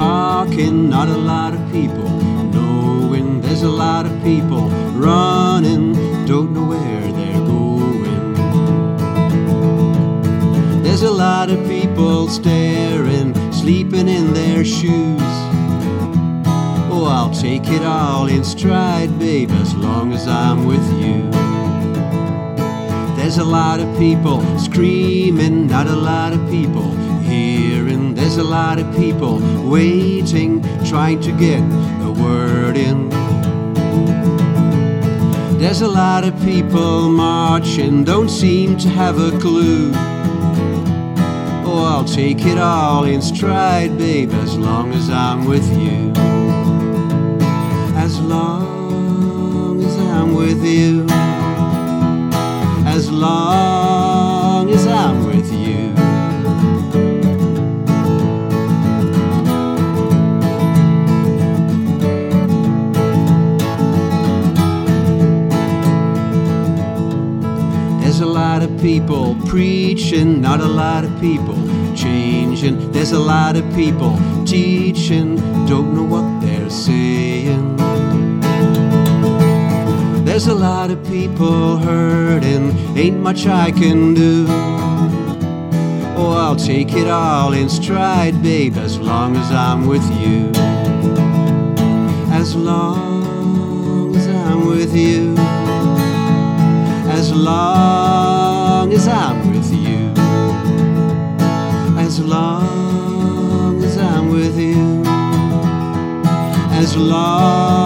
talking, not a lot of people. Knowing there's a lot of people running, don't know where they're going. There's a lot of people staring, sleeping in their shoes. Oh, I'll take it all in stride, babe, as long as I'm with you. There's a lot of people screaming, not a lot of people hearing. A lot of people waiting, trying to get the word in. There's a lot of people marching, don't seem to have a clue. Oh, I'll take it all in stride, babe, as long as I'm with you. Lot of people preaching, not a lot of people changing. There's a lot of people teaching, don't know what they're saying. There's a lot of people hurting, ain't much I can do. Oh, I'll take it all in stride, babe, as long as I'm with you. As long as I'm with you. As long